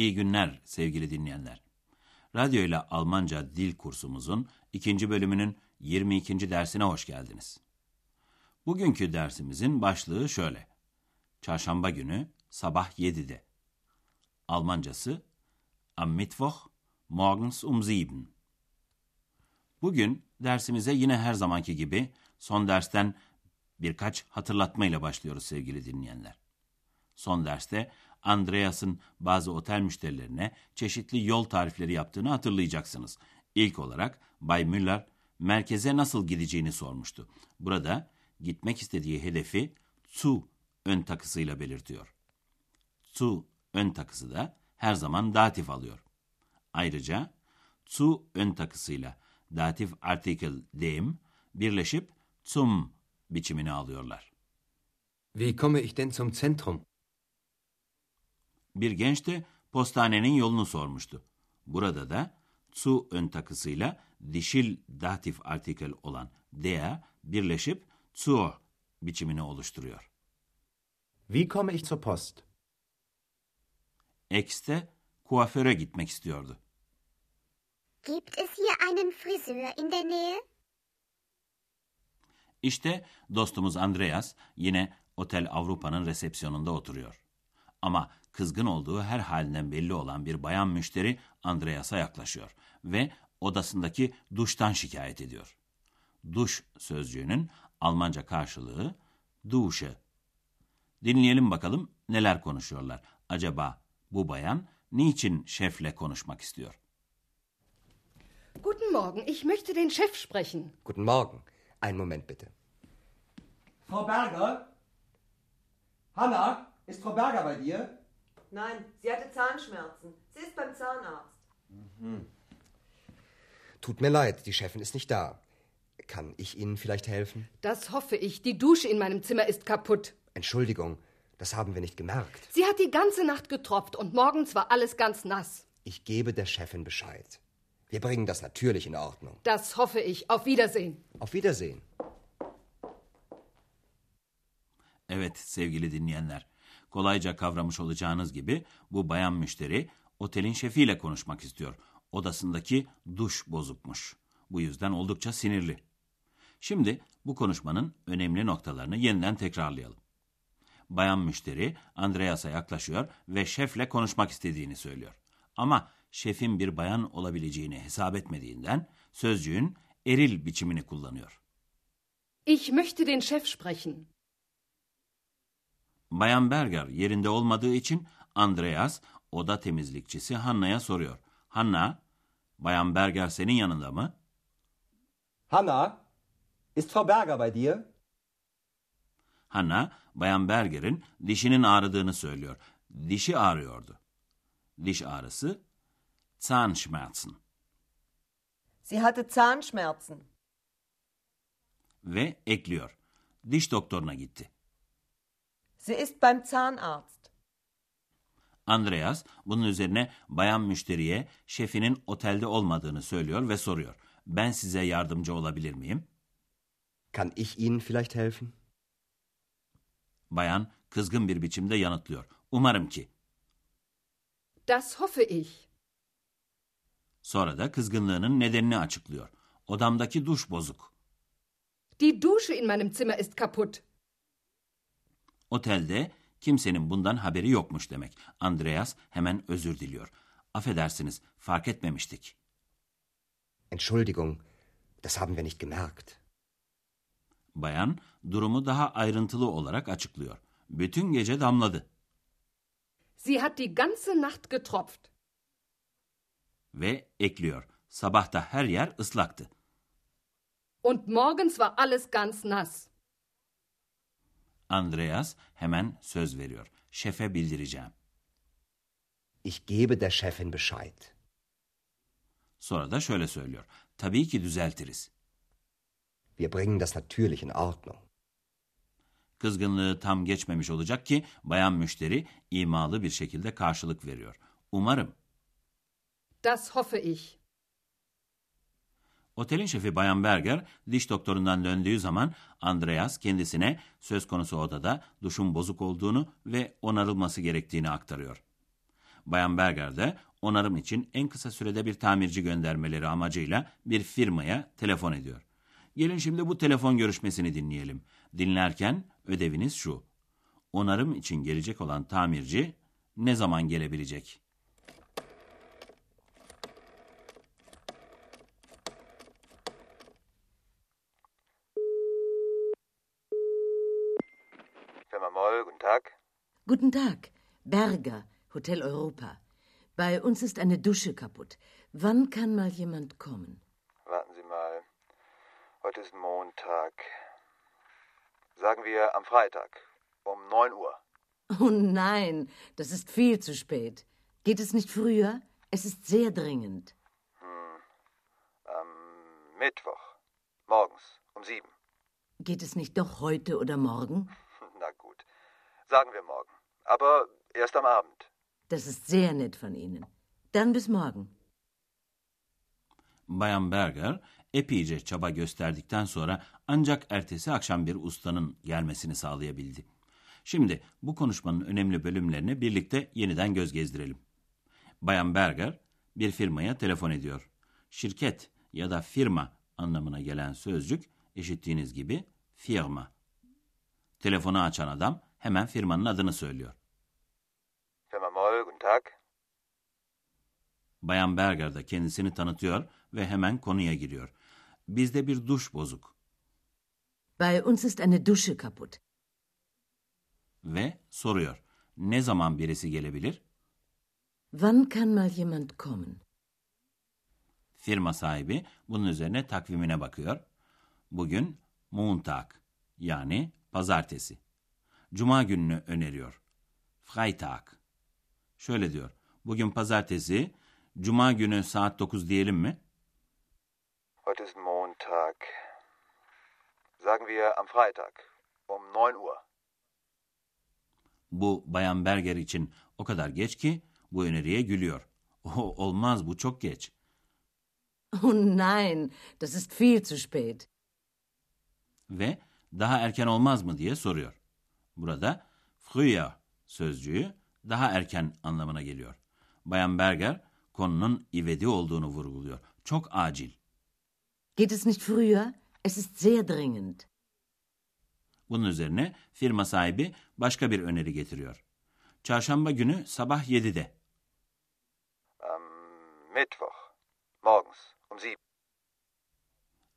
İyi günler sevgili dinleyenler. Radyo ile Almanca dil kursumuzun ikinci bölümünün 22. dersine hoş geldiniz. Bugünkü dersimizin başlığı şöyle. Çarşamba günü sabah 7'de. Almancası Am Mittwoch morgens um 7. Bugün dersimize yine her zamanki gibi son dersten birkaç hatırlatmayla başlıyoruz sevgili dinleyenler. Son derste Andreas'ın bazı otel müşterilerine çeşitli yol tarifleri yaptığını hatırlayacaksınız. İlk olarak Bay Müller merkeze nasıl gideceğini sormuştu. Burada gitmek istediği hedefi zu ön takısıyla belirtiyor. Zu ön takısı da her zaman datif alıyor. Ayrıca zu ön takısıyla datif artikel dem birleşip zum biçimini alıyorlar. Wie komme ich denn zum Zentrum? Bir genç de postanenin yolunu sormuştu. Burada da zu ön takısıyla dişil datif artikel olan der birleşip zur biçimini oluşturuyor. Wie komme ich zur Post? X de kuaföre gitmek istiyordu. Gibt es hier einen Friseur in der Nähe? İşte dostumuz Andreas yine Otel Avrupa'nın resepsiyonunda oturuyor. Ama kızgın olduğu her halinden belli olan bir bayan müşteri Andreas'a yaklaşıyor ve odasındaki duştan şikayet ediyor. Duş sözcüğünün Almanca karşılığı duşe. Dinleyelim bakalım neler konuşuyorlar. Acaba bu bayan niçin şefle konuşmak istiyor? Guten Morgen, ich möchte den Chef sprechen. Guten Morgen. Einen Moment bitte. Frau Berger? Hanna, ist Frau Berger bei dir? Nein, sie hatte Zahnschmerzen. Sie ist beim Zahnarzt. Tut mir leid, die Chefin ist nicht da. Kann ich Ihnen vielleicht helfen? Das hoffe ich. Die Dusche in meinem Zimmer ist kaputt. Entschuldigung, das haben wir nicht gemerkt. Sie hat die ganze Nacht getropft und morgens war alles ganz nass. Ich gebe der Chefin Bescheid. Wir bringen das natürlich in Ordnung. Das hoffe ich. Auf Wiedersehen. Auf Wiedersehen. Evet sevgili dinleyenler, kolayca kavramış olacağınız gibi bu bayan müşteri otelin şefiyle konuşmak istiyor. Odasındaki duş bozukmuş. Bu yüzden oldukça sinirli. Şimdi bu konuşmanın önemli noktalarını yeniden tekrarlayalım. Bayan müşteri Andreas'a yaklaşıyor ve şefle konuşmak istediğini söylüyor. Ama şefin bir bayan olabileceğini hesap etmediğinden sözcüğün eril biçimini kullanıyor. Ich möchte den Chef sprechen. Bayan Berger yerinde olmadığı için Andreas oda temizlikçisi Hanna'ya soruyor. Hanna, Bayan Berger senin yanında mı? Hanna, ist Frau Berger bei dir? Hanna, Bayan Berger'in dişinin ağrıdığını söylüyor. Dişi ağrıyordu. Diş ağrısı Zahnschmerzen Sie hatte Zahnschmerzen. ve ekliyor. Diş doktoruna gitti. Sie ist beim Zahnarzt. Andreas bunun üzerine bayan müşteriye şefinin otelde olmadığını söylüyor ve soruyor. Ben size yardımcı olabilir miyim? Kann ich Ihnen vielleicht helfen? Bayan kızgın bir biçimde yanıtlıyor. Umarım ki. Das hoffe ich. Sonra da kızgınlığının nedenini açıklıyor. Odamdaki duş bozuk. Die Dusche in meinem Zimmer ist kaputt. Otelde kimsenin bundan haberi yokmuş demek. Andreas hemen özür diliyor. Affedersiniz, fark etmemiştik. Entschuldigung, das haben wir nicht gemerkt. Bayan durumu daha ayrıntılı olarak açıklıyor. Bütün gece damladı Sie hat die ganze Nacht getropft. ve ekliyor. Sabah da her yer ıslaktı. Und morgens war alles ganz nass. Andreas hemen söz veriyor. Şefe bildireceğim. Ich gebe der Chefin Bescheid. Sonra da şöyle söylüyor. Tabii ki düzeltiriz. Wir bringen das natürlich in Ordnung. Kızgınlığı tam geçmemiş olacak ki bayan müşteri imalı bir şekilde karşılık veriyor. Umarım. Das hoffe ich. Otelin şefi Bayan Berger diş doktorundan döndüğü zaman Andreas kendisine söz konusu odada duşun bozuk olduğunu ve onarılması gerektiğini aktarıyor. Bayan Berger de onarım için en kısa sürede bir tamirci göndermeleri amacıyla bir firmaya telefon ediyor. Gelin şimdi bu telefon görüşmesini dinleyelim. Dinlerken ödeviniz şu. Onarım için gelecek olan tamirci ne zaman gelebilecek? Firma Moll, guten Tag. Guten Tag, Berger, Hotel Europa. Bei uns ist eine Dusche kaputt. Wann kann mal jemand kommen? Warten Sie mal. Heute ist Montag. Sagen wir am Freitag um 9 Uhr. Oh nein, das ist viel zu spät. Geht es nicht früher? Es ist sehr dringend. Am Mittwoch. Morgens um 7. Geht es nicht doch heute oder morgen? Na gut. Sagen wir morgen. Aber erst am Abend. Das ist sehr nett von Ihnen. Dann bis morgen. Bayan Berger epeyce çaba gösterdikten sonra ancak ertesi akşam bir ustanın gelmesini sağlayabildi. Şimdi bu konuşmanın önemli bölümlerini birlikte yeniden göz gezdirelim. Bayan Berger bir firmaya telefon ediyor. Şirket ya da firma anlamına gelen sözcük işittiğiniz gibi firma. Telefonu açan adam hemen firmanın adını söylüyor. Firma Moll, guten Tag. Bayan Berger de kendisini tanıtıyor ve hemen konuya giriyor. Bizde bir duş bozuk Bei uns ist eine Dusche kaputt. ve soruyor. Ne zaman birisi gelebilir? Wann kann mal jemand kommen? Firma sahibi bunun üzerine takvimine bakıyor. Bugün Montag yani pazartesi. Cuma gününü öneriyor. Freitag. Şöyle diyor. Bugün pazartesi, cuma günü saat 9 diyelim mi? Heute ist Montag. Sagen wir am Freitag um 9 Uhr. Bu Bayan Berger için o kadar geç ki bu öneriye gülüyor. O, olmaz bu çok geç. Oh nein, das ist viel zu spät. Ve daha erken olmaz mı diye soruyor. Burada früher sözcüğü daha erken anlamına geliyor. Bayan Berger konunun ivedi olduğunu vurguluyor. Çok acil. Geht es nicht früher? Es ist sehr dringend. Bunun üzerine firma sahibi başka bir öneri getiriyor. Çarşamba günü sabah 7'de. Am Mittwoch. Morgens um 7.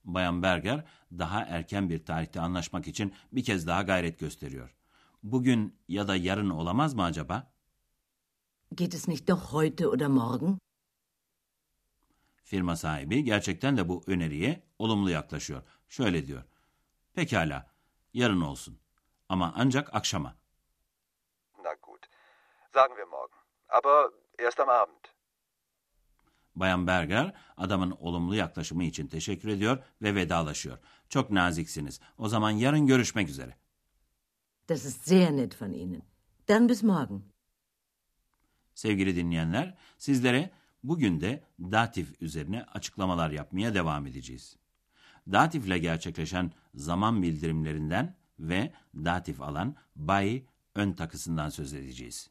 Bayan Berger daha erken bir tarihte anlaşmak için bir kez daha gayret gösteriyor. Bugün ya da yarın olamaz mı acaba? Geht es nicht doch heute oder morgen? Firma sahibi gerçekten de bu öneriye olumlu yaklaşıyor. Şöyle diyor. Pekala, yarın olsun. Ama ancak akşama. Na gut. Sagen wir morgen. Aber erst am Abend. Bayan Berger adamın olumlu yaklaşımı için teşekkür ediyor ve vedalaşıyor. Çok naziksiniz. O zaman yarın görüşmek üzere. Das ist sehr nett von Ihnen. Dann bis morgen. Sevgili dinleyenler, sizlere bugün de datif üzerine açıklamalar yapmaya devam edeceğiz. Datifle gerçekleşen zaman bildirimlerinden ve datif alan by ön takısından söz edeceğiz.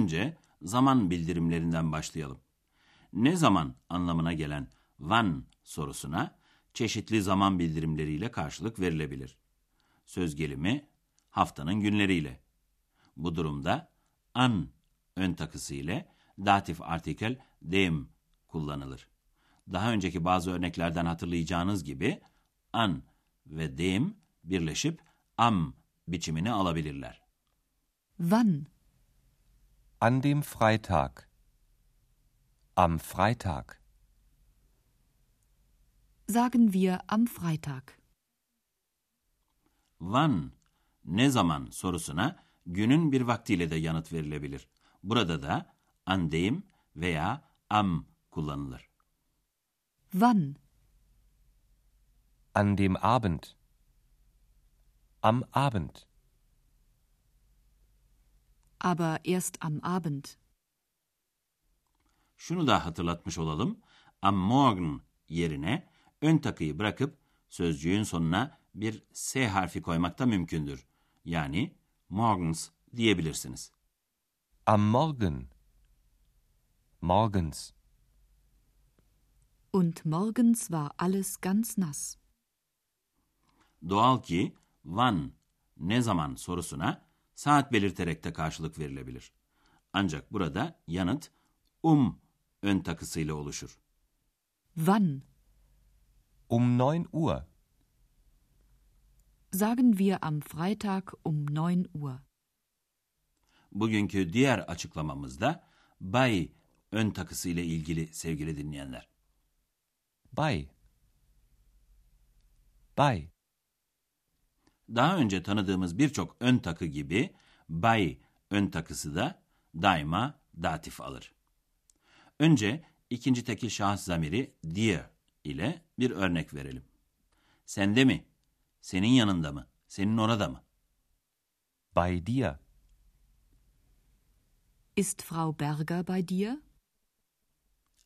Önce zaman bildirimlerinden başlayalım. Ne zaman anlamına gelen wann sorusuna çeşitli zaman bildirimleriyle karşılık verilebilir. Söz gelimi haftanın günleriyle. Bu durumda an ön takısı ile datif artikel dem kullanılır. Daha önceki bazı örneklerden hatırlayacağınız gibi an ve dem birleşip am biçimini alabilirler. Wann? An dem Freitag. Am Freitag. Sagen wir am Freitag. Wann, ne zaman sorusuna günün bir vaktiyle de yanıt verilebilir. Burada da an dem veya am kullanılır. Wann? An dem Abend. Am Abend. Aber erst am Abend. Şunu da hatırlatmış olalım. Am Morgen yerine ön takıyı bırakıp sözcüğün sonuna bir S harfi koymak da mümkündür. Yani morgens diyebilirsiniz. Am Morgen. Morgens. Und morgens war alles ganz nass. Doğal ki wann, ne zaman sorusuna saat belirterek de karşılık verilebilir. Ancak burada yanıt um ön takısıyla oluşur. Wann? Um 9 Uhr. Sagen wir am Freitag um 9 Uhr. Bugünkü diğer açıklamamızda bay ön takısı ile ilgili sevgili dinleyenler. Bei. Bei. Daha önce tanıdığımız birçok ön takı gibi bay ön takısı da daima datif alır. Önce ikinci tekil şahıs zamiri dir ile bir örnek verelim. Sende mi? Senin yanında mı? Senin orada mı? Bei dir. Ist Frau Berger bei dir?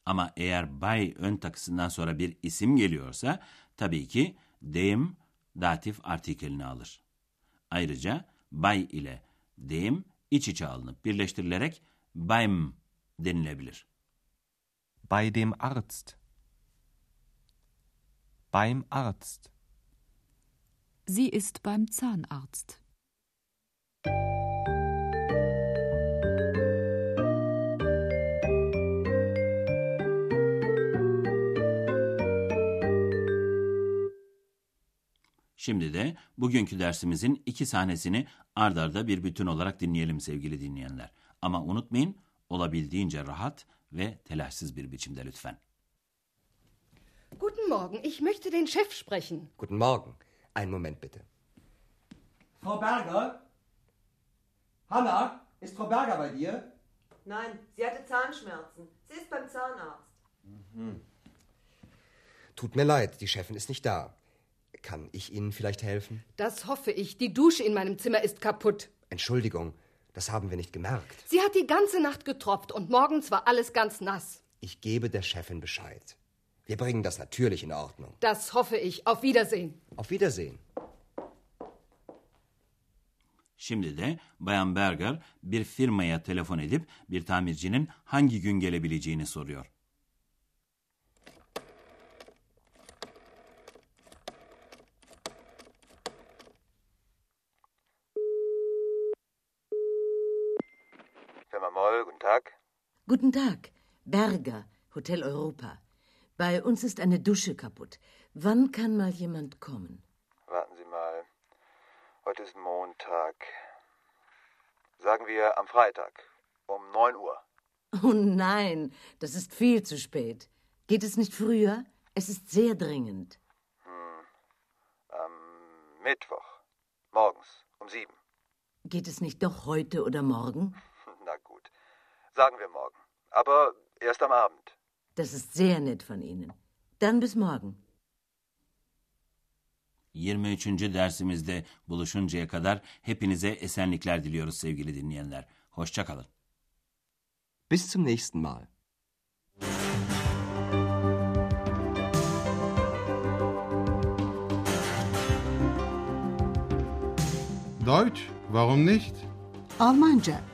Ama eğer bay ön takısından sonra bir isim geliyorsa tabii ki dem datif artikelini alır. Ayrıca bay ile dem iç içe alınıp birleştirilerek beim denilebilir. Bei dem Arzt. Beim Arzt. Sie ist beim Zahnarzt. Şimdi de bugünkü dersimizin iki sahnesini ard arda bir bütün olarak dinleyelim sevgili dinleyenler. Ama unutmayın olabildiğince rahat ve telaşsız bir biçimde lütfen. Guten Morgen, ich möchte den Chef sprechen. Guten Morgen. Einen Moment bitte. Frau Berger? Hanna, ist Frau Berger bei dir? Nein, sie hatte Zahnschmerzen. Sie ist beim Zahnarzt. Tut mir leid, die Chefin ist nicht da. Kann ich Ihnen vielleicht helfen? Das hoffe ich. Die Dusche in meinem Zimmer ist kaputt. Entschuldigung, das haben wir nicht gemerkt. Sie hat die ganze Nacht getropft und morgens war alles ganz nass. Ich gebe der Chefin Bescheid. Wir bringen das natürlich in Ordnung. Das hoffe ich. Auf Wiedersehen. Auf Wiedersehen. Şimdi de Bayan Berger bir firmaya telefon edip bir tamircinin hangi gün gelebileceğini soruyor. Moll, guten Tag. Guten Tag. Berger, Hotel Europa. Bei uns ist eine Dusche kaputt. Wann kann mal jemand kommen? Warten Sie mal. Heute ist Montag. Sagen wir am Freitag um 9 Uhr. Oh nein, das ist viel zu spät. Geht es nicht früher? Es ist sehr dringend. Am Mittwoch. Morgens um 7. Geht es nicht doch heute oder morgen? Sagen wir morgen. Aber erst am Abend. Das ist sehr nett von Ihnen. Dann bis morgen. 23. dersimizde buluşuncaya kadar hepinize esenlikler diliyoruz sevgili dinleyenler. Hoşçakalın. Bis zum nächsten Mal. Deutsch, warum nicht? Almanca